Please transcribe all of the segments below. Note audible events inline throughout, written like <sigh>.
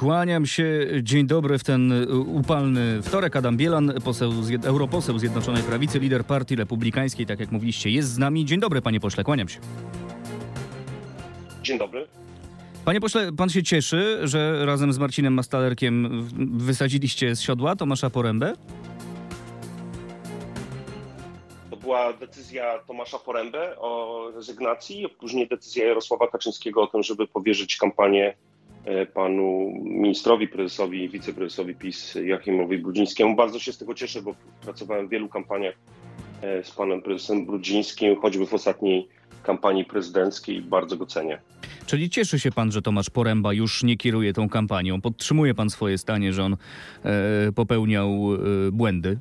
Kłaniam się. Dzień dobry w ten upalny wtorek. Adam Bielan, poseł, europoseł Zjednoczonej Prawicy, lider partii republikańskiej, tak jak mówiliście, jest z nami. Dzień dobry, panie pośle, kłaniam się. Dzień dobry. Panie pośle, pan się cieszy, że razem z Marcinem Mastalerkiem wysadziliście z siodła Tomasza Porębę? To była decyzja Tomasza Porębę o rezygnacji, później decyzja Jarosława Kaczyńskiego o tym, żeby powierzyć kampanię e, panu ministrowi, prezesowi, wiceprezesowi PiS Joachimowi Brudzińskiemu. Bardzo się z tego cieszę, bo pracowałem w wielu kampaniach e, z panem prezesem Brudzińskim, choćby w ostatniej kampanii prezydenckiej bardzo go cenię. Czyli cieszy się pan, że Tomasz Poręba już nie kieruje tą kampanią? Podtrzymuje pan swoje stanie, że on e, popełniał e, błędy?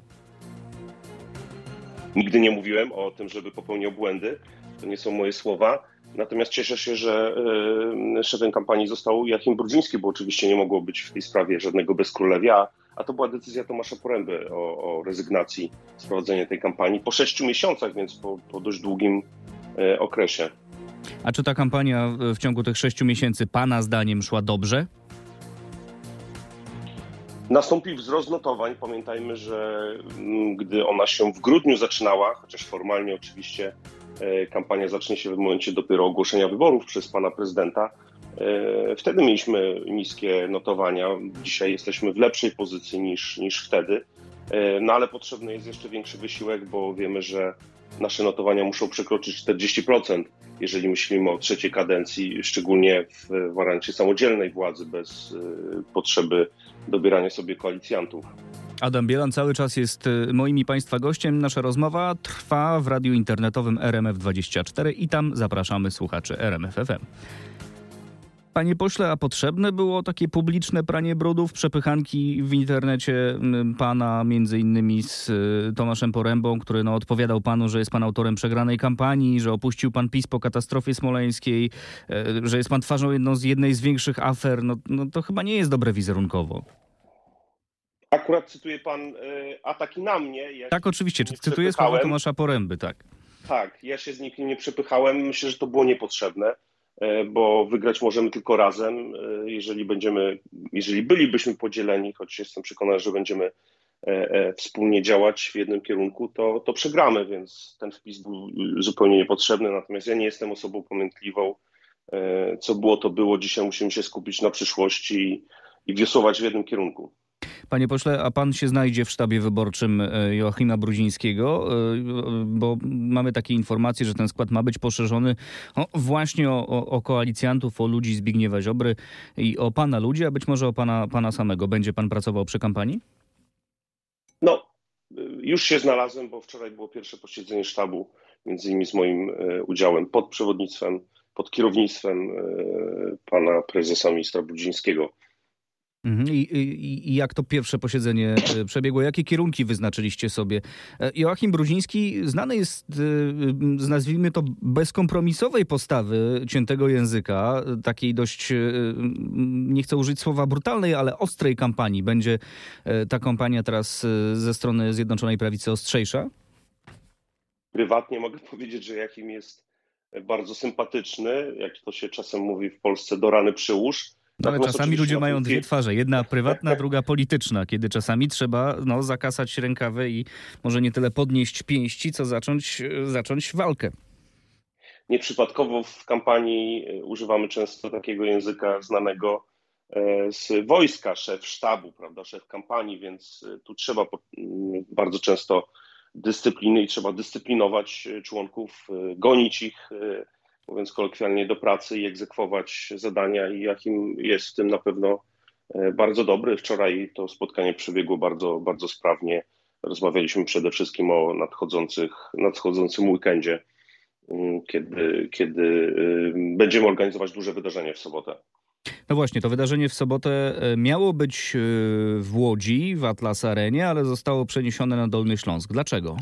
Nigdy nie mówiłem o tym, żeby popełniał błędy. To nie są moje słowa. Natomiast cieszę się, że e, szefem kampanii został Jachim Brudziński, bo oczywiście nie mogło być w tej sprawie żadnego bezkrólewia, a to była decyzja Tomasza Poręby o, o rezygnacji z prowadzenia tej kampanii po sześciu miesiącach, więc po, po dość długim e, okresie. A czy ta kampania w ciągu tych sześciu miesięcy Pana zdaniem szła dobrze? Nastąpił wzrost notowań. Pamiętajmy, że mm, gdy ona się w grudniu zaczynała, chociaż formalnie oczywiście kampania zacznie się w momencie dopiero ogłoszenia wyborów przez pana prezydenta, e, wtedy mieliśmy niskie notowania. Dzisiaj jesteśmy w lepszej pozycji niż, niż wtedy. E, no ale potrzebny jest jeszcze większy wysiłek, bo wiemy, że nasze notowania muszą przekroczyć 40%, jeżeli myślimy o trzeciej kadencji, szczególnie w wariancie samodzielnej władzy, bez potrzeby dobierania sobie koalicjantów. Adam Bielan cały czas jest y, moim i Państwa gościem. Nasza rozmowa trwa w radiu internetowym RMF24 i tam zapraszamy słuchaczy RMFFM. Panie pośle, a potrzebne było takie publiczne pranie brudów, przepychanki w internecie pana między innymi z y, Tomaszem Porębą, który no, odpowiadał panu, że jest pan autorem przegranej kampanii, że opuścił pan PiS po katastrofie smoleńskiej, e, że jest pan twarzą jedną z jednej z większych afer. No, no to chyba nie jest dobre wizerunkowo. Akurat cytuje pan y, ataki na mnie. Ja tak, oczywiście. Cytuję słowa Tomasza Poręby, tak. Tak, ja się z nikim nie przepychałem. Myślę, że to było niepotrzebne. E, bo wygrać możemy tylko razem. E, jeżeli będziemy, jeżeli bylibyśmy podzieleni, choć jestem przekonany, że będziemy e, wspólnie działać w jednym kierunku, to, to przegramy, więc ten wpis był zupełnie niepotrzebny. Natomiast ja nie jestem osobą pamiętliwą. Co było, to było. Dzisiaj musimy się skupić na przyszłości i wiosłować w jednym kierunku. Panie pośle, a pan się znajdzie w sztabie wyborczym e, Joachima Brudzińskiego, e, bo mamy takie informacje, że ten skład ma być poszerzony właśnie o, o, koalicjantów, o ludzi Zbigniewa Ziobry i o pana ludzi, a być może o pana, pana samego. Będzie pan pracował przy kampanii? No, już się znalazłem, bo wczoraj było pierwsze posiedzenie sztabu, między innymi z moim e, udziałem pod przewodnictwem, pod kierownictwem pana prezesa ministra Brudzińskiego. Mhm. I, i, I, jak to pierwsze posiedzenie e, przebiegło? Jakie kierunki wyznaczyliście sobie? E, Joachim Brudziński znany jest e, z nazwijmy to bezkompromisowej postawy ciętego języka, takiej dość, nie chcę użyć słowa brutalnej, ale ostrej kampanii. Będzie ta kampania teraz ze strony Zjednoczonej Prawicy ostrzejsza? Prywatnie mogę powiedzieć, że Joachim jest bardzo sympatyczny, jak to się czasem mówi w Polsce, do rany przyłóż no, ale czasami ludzie mają dwie twarze. Jedna <laughs> prywatna, druga polityczna, kiedy czasami trzeba no, zakasać rękawy i może nie tyle podnieść pięści, co zacząć, zacząć walkę. Nieprzypadkowo w kampanii e, używamy często takiego języka znanego e, z wojska, szef sztabu, prawda, szef kampanii, więc e, tu trzeba bardzo często dyscypliny i trzeba dyscyplinować członków, gonić ich, mówiąc kolokwialnie, do pracy i egzekwować zadania i jakim jest w tym na pewno e, bardzo dobry. Wczoraj to spotkanie przebiegło bardzo, bardzo sprawnie. Rozmawialiśmy przede wszystkim o nadchodzących, nadchodzącym weekendzie, mm, kiedy, kiedy y, będziemy organizować duże wydarzenie w sobotę. No właśnie, to wydarzenie w sobotę e, miało być e, w Łodzi, w Atlas Arenie, ale zostało przeniesione na Dolny Śląsk. Dlaczego?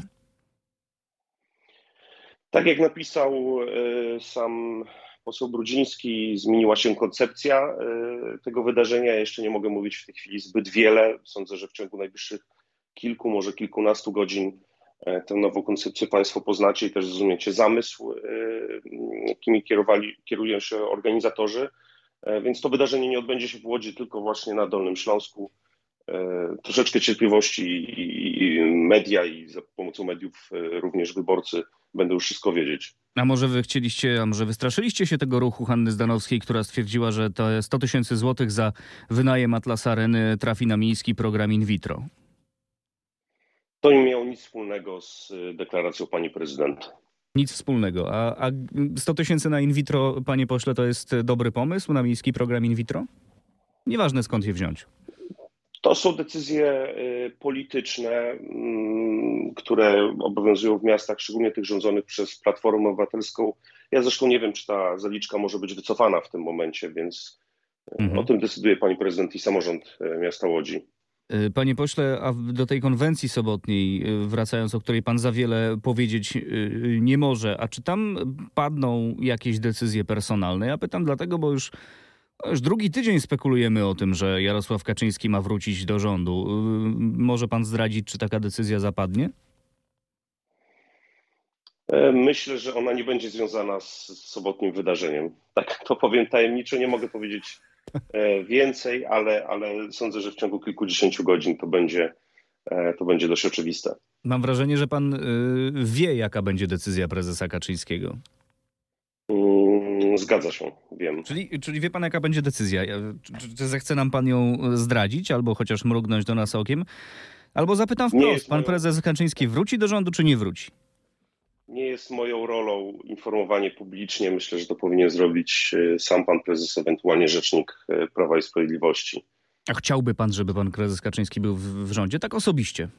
Tak jak napisał e, sam poseł Brudziński, zmieniła się koncepcja e, tego wydarzenia. Jeszcze nie mogę mówić w tej chwili zbyt wiele. Sądzę, że w ciągu najbliższych kilku, może kilkunastu godzin e, tę nową koncepcję Państwo poznacie i też zrozumiecie zamysł, jakimi kierowali, kierują się organizatorzy. Więc to wydarzenie nie odbędzie się w Łodzi, tylko właśnie na Dolnym Śląsku. Troszeczkę cierpliwości i media i za pomocą mediów również wyborcy będą już wszystko wiedzieć. A może wy chcieliście, a może wystraszyliście się tego ruchu Hanny Zdanowskiej, która stwierdziła, że to 100 tysięcy złotych za wynajem Atlas Areny trafi na miejski program in vitro? To nie miało nic wspólnego z deklaracją pani prezydent. Nic wspólnego. A, a 100 tysięcy na in vitro, panie pośle, to jest dobry pomysł na miejski program in vitro? Nieważne skąd je wziąć. To są decyzje y, polityczne, mm, które obowiązują w miastach, szczególnie tych rządzonych przez Platformę Obywatelską. Ja zresztą nie wiem, czy ta zaliczka może być wycofana w tym momencie, więc y, mhm. o tym decyduje pani prezydent i samorząd y, miasta Łodzi. Panie pośle, a do tej konwencji sobotniej, wracając, o której pan za wiele powiedzieć nie może, a czy tam padną jakieś decyzje personalne? Ja pytam dlatego, bo już już drugi tydzień spekulujemy o tym, że Jarosław Kaczyński ma wrócić do rządu. Y, może pan zdradzić, czy taka decyzja zapadnie? E, myślę, że ona nie będzie związana z sobotnim wydarzeniem. Tak to powiem tajemniczo, nie mogę powiedzieć e, więcej, ale, ale sądzę, że w ciągu kilkudziesięciu godzin to będzie, e, to będzie dość oczywiste. Mam wrażenie, że pan wie, jaka będzie decyzja prezesa Kaczyńskiego. Zgadza się, wiem. Czyli, czyli wie pan, jaka będzie decyzja? Czy, czy zechce nam pan ją zdradzić, albo chociaż mrugnąć do nas okiem? Albo zapytam wprost, pan moją... prezes Kaczyński wróci do rządu, czy nie wróci? Nie jest moją rolą informowanie publicznie. Myślę, że to powinien zrobić e, sam pan prezes, ewentualnie rzecznik e, Prawa i Sprawiedliwości. A chciałby pan, żeby pan prezes Kaczyński był w, w rządzie, tak osobiście?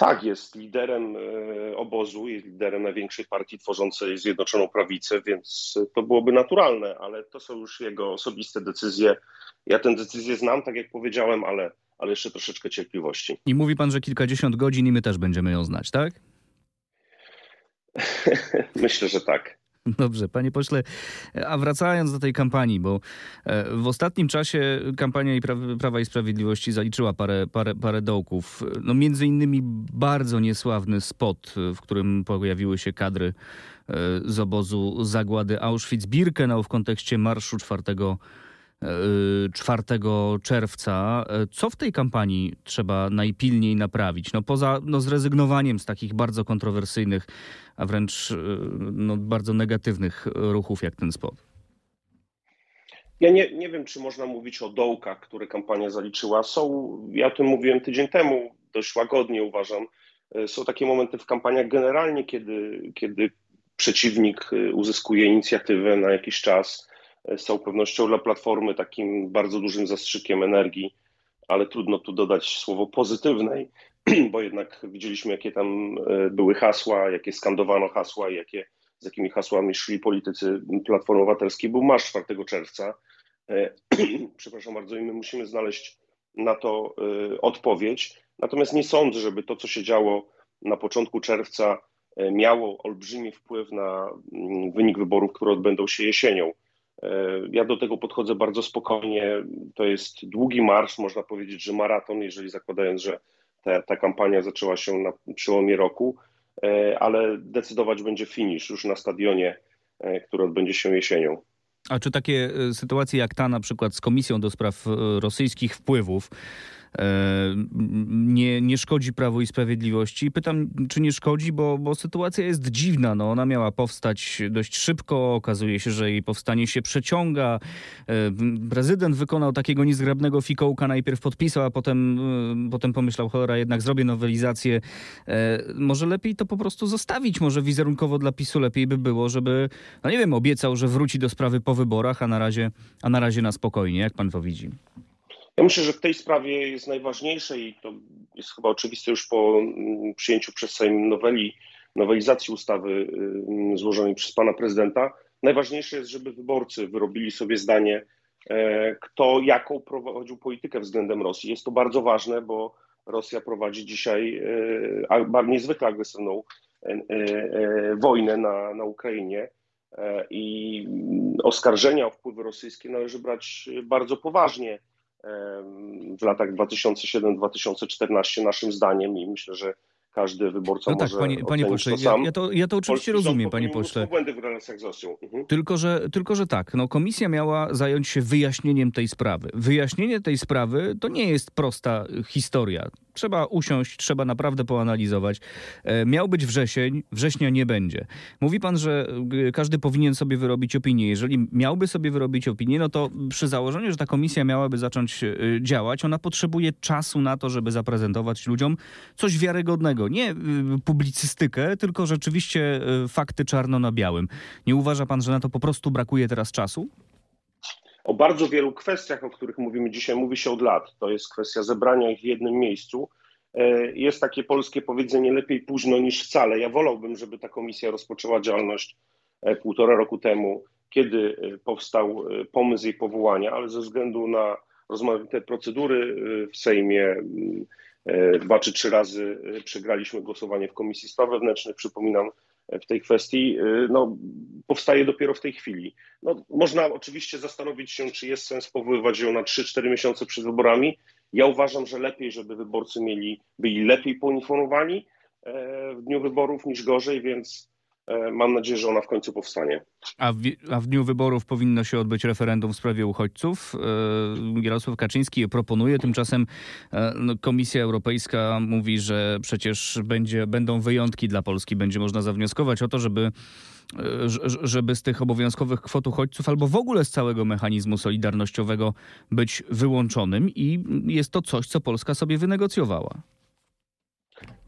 Tak, jest liderem e, obozu, jest liderem największej partii tworzącej Zjednoczoną Prawicę, więc to byłoby naturalne, ale to są już jego osobiste decyzje. Ja tę decyzję znam, tak jak powiedziałem, ale, ale jeszcze troszeczkę cierpliwości. I mówi pan, że kilkadziesiąt godzin i my też będziemy ją znać, tak? <laughs> Myślę, że tak. Dobrze, panie pośle, a wracając do tej kampanii, bo e, w ostatnim czasie kampania Prawa i Sprawiedliwości zaliczyła parę, parę, parę dołków. No między innymi bardzo niesławny spot, w którym pojawiły się kadry e, z obozu zagłady Auschwitz-Birkenau w kontekście marszu 4 4 czerwca. Co w tej kampanii trzeba najpilniej naprawić? No poza no, zrezygnowaniem z takich bardzo kontrowersyjnych, a wręcz no, bardzo negatywnych ruchów jak ten spot. Ja nie, nie wiem, czy można mówić o dołkach, które kampania zaliczyła. Są, ja o tym mówiłem tydzień temu, dość łagodnie uważam. Są takie momenty w kampaniach generalnie, kiedy, kiedy przeciwnik uzyskuje inicjatywę na jakiś czas z całą pewnością dla Platformy takim bardzo dużym zastrzykiem energii, ale trudno tu dodać słowo pozytywnej, <clears throat> bo jednak widzieliśmy, jakie tam e, były hasła, jakie skandowano hasła i jakie, z jakimi hasłami szli politycy Platformy Obywatelskiej. Był marsz 4 czerwca. E, <clears throat> przepraszam bardzo, i my musimy znaleźć na to e, odpowiedź. Natomiast nie sądzę, żeby to, co się działo na początku czerwca, miało olbrzymi wpływ na mm, wynik wyborów, które odbędą się jesienią. E, ja do tego podchodzę bardzo spokojnie. To jest długi marsz, można powiedzieć, że maraton, jeżeli zakładając, że ta, ta kampania zaczęła się na przełomie roku, e, ale decydować będzie finisz już na stadionie, e, który odbędzie się jesienią. A czy takie sytuacje jak ta na przykład z Komisją do Spraw Rosyjskich Wpływów, nie, nie szkodzi Prawu i Sprawiedliwości. Pytam, czy nie szkodzi, bo, bo sytuacja jest dziwna. No, ona miała powstać dość szybko, okazuje się, że jej powstanie się przeciąga. E, prezydent wykonał takiego niezgrabnego fikołka, najpierw podpisał, a potem, e, potem pomyślał, cholera, jednak zrobię nowelizację. Może lepiej to po prostu zostawić, może wizerunkowo dla PiSu lepiej by było, żeby, no nie wiem, obiecał, że wróci do sprawy po wyborach, a na razie, a na, razie na spokojnie, jak pan to widzi. Ja myślę, że w tej sprawie jest najważniejsze i to jest chyba oczywiste już po mm, przyjęciu przez Sejm noweli, nowelizacji ustawy mm, złożonej przez pana prezydenta. Najważniejsze jest, żeby wyborcy wyrobili sobie zdanie, e, kto jaką prowadził politykę względem Rosji. Jest to bardzo ważne, bo Rosja prowadzi dzisiaj e, niezwykle agresywną e, wojnę na, na Ukrainie i oskarżenia o wpływy rosyjskie należy brać bardzo poważnie w latach 2007-2014 naszym zdaniem i myślę, że każdy wyborca no tak, może panie, panie pośle, to sam. Ja, to, ja to oczywiście Polski rozumiem, panie pośle. błędy w relacjach z Rosją. Mhm. Tylko, że, tylko, że tak, no, komisja miała zająć się wyjaśnieniem tej sprawy. Wyjaśnienie tej sprawy to nie jest prosta historia. Trzeba usiąść, trzeba naprawdę poanalizować. E, miał być wrzesień, września nie będzie. Mówi pan, że e, każdy powinien sobie wyrobić opinię. Jeżeli miałby sobie wyrobić opinię, no to przy założeniu, że ta komisja miałaby zacząć e, działać, ona potrzebuje czasu na to, żeby zaprezentować ludziom coś wiarygodnego. Nie publicystykę, tylko rzeczywiście fakty czarno na białym. Nie uważa pan, że na to po prostu brakuje teraz czasu? O bardzo wielu kwestiach, o których mówimy dzisiaj, mówi się od lat. To jest kwestia zebrania ich w jednym miejscu. E, jest takie polskie powiedzenie lepiej późno niż wcale. Ja wolałbym, żeby ta komisja rozpoczęła działalność e, półtora roku temu, kiedy e, powstał pomysł jej powołania, ale ze względu na rozmaite procedury w Sejmie, dwa czy trzy razy przegraliśmy głosowanie w Komisji Spraw Wewnętrznych. Przypominam, w tej kwestii y, no, powstaje dopiero w tej chwili. No, można oczywiście zastanowić się, czy jest sens powoływać ją na 3-4 miesiące przed wyborami. Ja uważam, że lepiej, żeby wyborcy mieli, byli lepiej poinformowani e, w dniu wyborów niż gorzej, więc mam nadzieję, że ona w końcu powstanie. A w, a w dniu wyborów powinno się odbyć referendum w sprawie uchodźców. E, Jarosław Kaczyński je proponuje, tymczasem e, no, Komisja Europejska mówi, że przecież będzie, będą wyjątki dla Polski. Będzie można zawnioskować o to, żeby żeby z tych obowiązkowych kwot uchodźców albo w ogóle z całego mechanizmu solidarnościowego być wyłączonym i jest to coś, co Polska sobie wynegocjowała.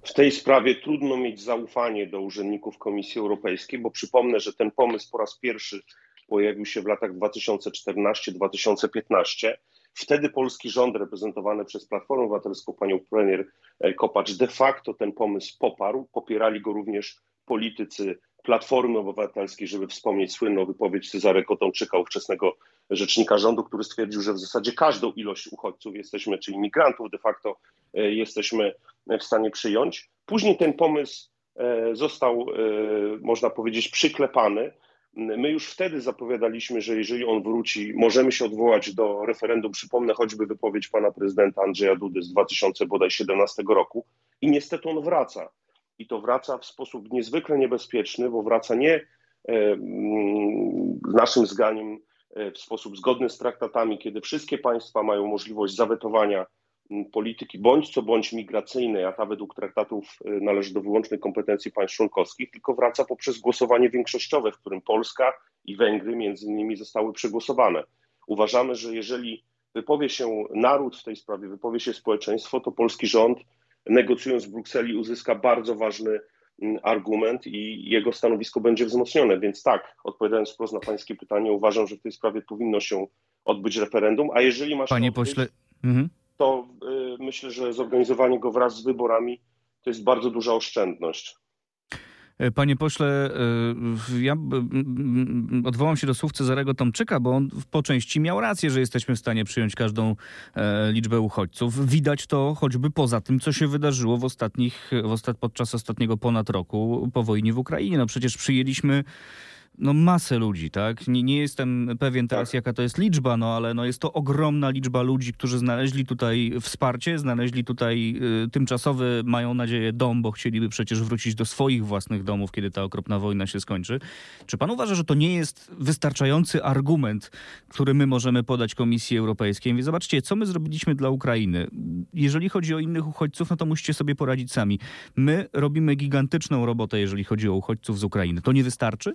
W tej sprawie trudno mieć zaufanie do urzędników Komisji Europejskiej, bo przypomnę, że ten pomysł po raz pierwszy pojawił się w latach 2014-2015. Wtedy polski rząd reprezentowany przez Platformę Obywatelską, panią premier Kopacz, de facto ten pomysł poparł. Popierali go również politycy Platformy Obywatelskiej, żeby wspomnieć słynną wypowiedź Cezary Kotomczyka, ówczesnego rzecznika rządu, który stwierdził, że w zasadzie każdą ilość uchodźców jesteśmy, czy imigrantów de facto e, jesteśmy w stanie przyjąć. Później ten pomysł e, został, e, można powiedzieć, przyklepany. My już wtedy zapowiadaliśmy, że jeżeli on wróci, możemy się odwołać do referendum. Przypomnę choćby wypowiedź pana prezydenta Andrzeja Dudy z 2017 roku. I niestety on wraca. I to wraca w sposób niezwykle niebezpieczny, bo wraca nie naszym zdaniem E, w sposób zgodny z traktatami, kiedy wszystkie państwa mają możliwość zawetowania polityki bądź co bądź migracyjnej, a ta według traktatów e, należy do wyłącznej kompetencji państw członkowskich, tylko wraca poprzez głosowanie większościowe, w którym Polska i Węgry między innymi zostały przegłosowane. Uważamy, że jeżeli wypowie się naród w tej sprawie, wypowie się społeczeństwo, to polski rząd negocjując w Brukseli uzyska bardzo ważny Mm, argument i jego stanowisko będzie wzmocnione. Więc tak, odpowiadając wprost na Pańskie pytanie, uważam, że w tej sprawie powinno się odbyć referendum, a jeżeli masz. Panie odbyć, pośle. Mhm. To y, myślę, że zorganizowanie go wraz z wyborami to jest bardzo duża oszczędność. E, panie pośle, e, ja odwołam się do słów Cezarego Tomczyka, bo on po części miał rację, że jesteśmy w stanie przyjąć każdą e, liczbę uchodźców. Widać to choćby poza tym, co się wydarzyło w ostatnich, w ostat, podczas ostatniego ponad roku po wojnie w Ukrainie. No przecież przyjęliśmy no masę ludzi, tak? Nie, nie jestem pewien teraz, tak. jaka to jest liczba, no ale no jest to ogromna liczba ludzi, którzy znaleźli tutaj wsparcie, znaleźli tutaj y, tymczasowy, mają nadzieję, dom, bo chcieliby przecież wrócić do swoich własnych domów, kiedy ta okropna wojna się skończy. Czy pan uważa, że to nie jest wystarczający argument, który my możemy podać Komisji Europejskiej? Więc zobaczcie, co my zrobiliśmy dla Ukrainy. Jeżeli chodzi o innych uchodźców, no to musicie sobie poradzić sami. My robimy gigantyczną robotę, jeżeli chodzi o uchodźców z Ukrainy. To nie wystarczy?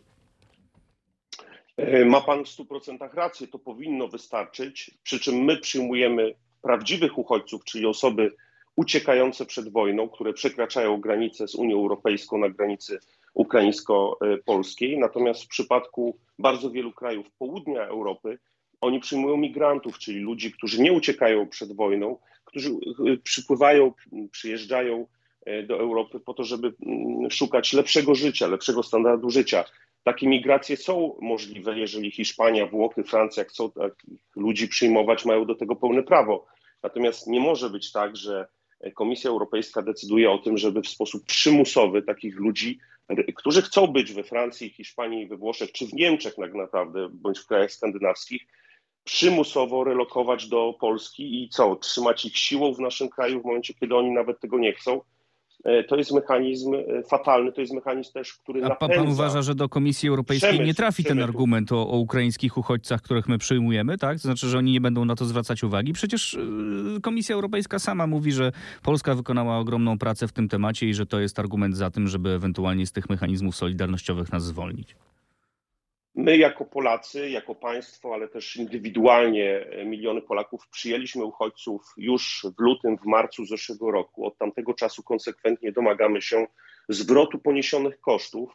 E, ma Pan w 100% rację, to powinno wystarczyć. Przy czym my przyjmujemy prawdziwych uchodźców, czyli osoby uciekające przed wojną, które przekraczają granicę z Unią Europejską na granicy ukraińsko-polskiej. Natomiast w przypadku bardzo wielu krajów południa Europy, oni przyjmują migrantów, czyli ludzi, którzy nie uciekają przed wojną, którzy e, przypływają, przyjeżdżają e, do Europy po to, żeby mm, szukać lepszego życia, lepszego standardu życia. Takie migracje są możliwe, jeżeli Hiszpania, Włochy, Francja chcą takich ludzi przyjmować, mają do tego pełne prawo. Natomiast nie może być tak, że Komisja Europejska decyduje o tym, żeby w sposób przymusowy takich ludzi, którzy chcą być we Francji, Hiszpanii, we Włoszech, czy w Niemczech tak naprawdę, bądź w krajach skandynawskich, przymusowo relokować do Polski i co, trzymać ich siłą w naszym kraju w momencie, kiedy oni nawet tego nie chcą. E, to jest mechanizm e, fatalny, to jest mechanizm też, który A napędza... pan uważa, że do Komisji Europejskiej przemysł, nie trafi ten przemysł. argument o, o ukraińskich uchodźcach, których my przyjmujemy, tak? To znaczy, że oni nie będą na to zwracać uwagi? Przecież y, Komisja Europejska sama mówi, że Polska wykonała ogromną pracę w tym temacie i że to jest argument za tym, żeby ewentualnie z tych mechanizmów solidarnościowych nas zwolnić. My jako Polacy, jako państwo, ale też indywidualnie e, miliony Polaków przyjęliśmy uchodźców już w lutym, w marcu zeszłego roku. Od tamtego czasu konsekwentnie domagamy się zwrotu poniesionych kosztów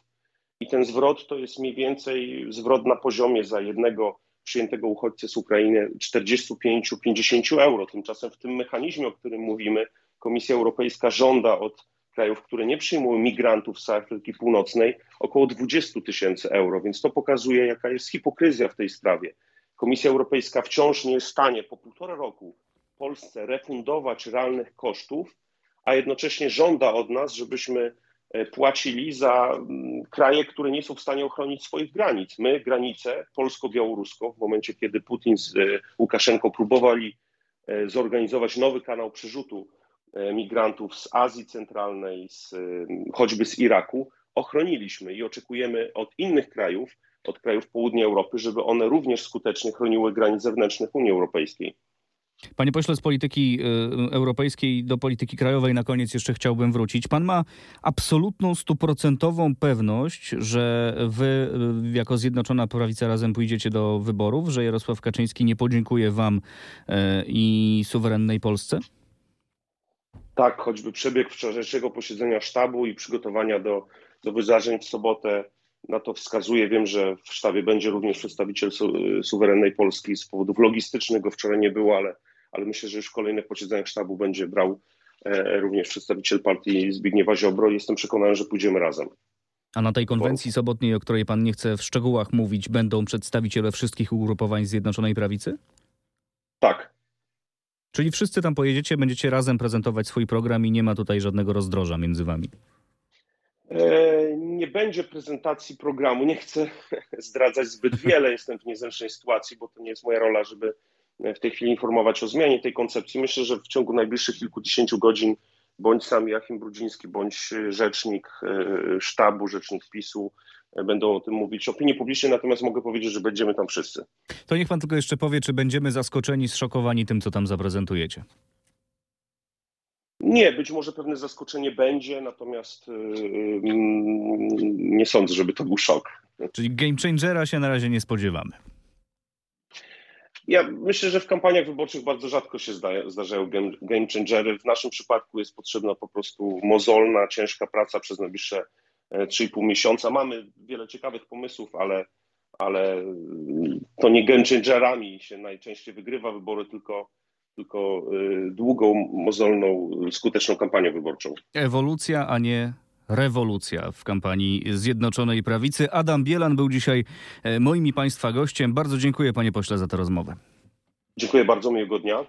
i ten zwrot to jest mniej więcej zwrot na poziomie za jednego przyjętego uchodźcę z Ukrainy 45-50 euro. Tymczasem w tym mechanizmie, o którym mówimy, Komisja Europejska żąda od krajów, które nie przyjmują migrantów z Afryki Północnej, około 20 tysięcy euro, więc to pokazuje, jaka jest hipokryzja w tej sprawie. Komisja Europejska wciąż nie jest w stanie po półtora roku Polsce refundować realnych kosztów, a jednocześnie żąda od nas, żebyśmy e, płacili za mm, kraje, które nie są w stanie ochronić swoich granic. My granicę polsko-białoruską, w momencie kiedy Putin z e, Łukaszenką próbowali e, zorganizować nowy kanał przerzutu migrantów z Azji Centralnej, z, choćby z Iraku, ochroniliśmy i oczekujemy od innych krajów, od krajów południa Europy, żeby one również skutecznie chroniły granic zewnętrznych Unii Europejskiej. Panie pośle, z polityki y, europejskiej do polityki krajowej na koniec jeszcze chciałbym wrócić. Pan ma absolutną, stuprocentową pewność, że wy jako Zjednoczona Prawica razem pójdziecie do wyborów, że Jarosław Kaczyński nie podziękuje wam i suwerennej Polsce? Tak, choćby przebieg wczorajszego posiedzenia sztabu i przygotowania do, do wydarzeń w sobotę na to wskazuje. Wiem, że w sztabie będzie również przedstawiciel su, suwerennej Polski. Z powodów logistycznych go wczoraj nie było, ale, ale myślę, że już w kolejnych posiedzeniach sztabu będzie brał e, również przedstawiciel partii Zbigniewa Ziobro jestem przekonany, że pójdziemy razem. A na tej konwencji sobotniej, o której pan nie chce w szczegółach mówić, będą przedstawiciele wszystkich ugrupowań Zjednoczonej Prawicy? Tak, Czyli wszyscy tam pojedziecie, będziecie razem prezentować swój program i nie ma tutaj żadnego rozdroża między wami. E, Nie będzie prezentacji programu. Nie chcę <laughs> zdradzać zbyt wiele. Jestem w niezręcznej sytuacji, bo to nie jest moja rola, żeby w tej chwili informować o zmianie tej koncepcji. Myślę, że w ciągu najbliższych kilkudziesięciu godzin bądź sam Joachim Brudziński, bądź rzecznik e, sztabu, rzecznik PiSu e, będą o tym mówić opinii publicznej, natomiast mogę powiedzieć, że będziemy tam wszyscy. To niech pan tylko jeszcze powie, czy będziemy zaskoczeni, zszokowani tym, co tam zaprezentujecie. Nie, być może pewne zaskoczenie będzie, natomiast yy, nie sądzę, żeby to był szok. Czyli game changera się na razie nie spodziewamy. Ja myślę, że w kampaniach wyborczych bardzo rzadko się zda, zdarzają game, changery. W naszym przypadku jest potrzebna po prostu mozolna, ciężka praca przez najbliższe 3,5 miesiąca. Mamy wiele ciekawych pomysłów, ale, ale to nie game changerami się najczęściej wygrywa wybory, tylko, tylko y, długą, mozolną, skuteczną kampanią wyborczą. Ewolucja, a nie rewolucja w kampanii Zjednoczonej Prawicy. Adam Bielan był dzisiaj e, moim i Państwa gościem. Bardzo dziękuję, panie pośle, za tę rozmowę. Dziękuję bardzo, miłego dnia.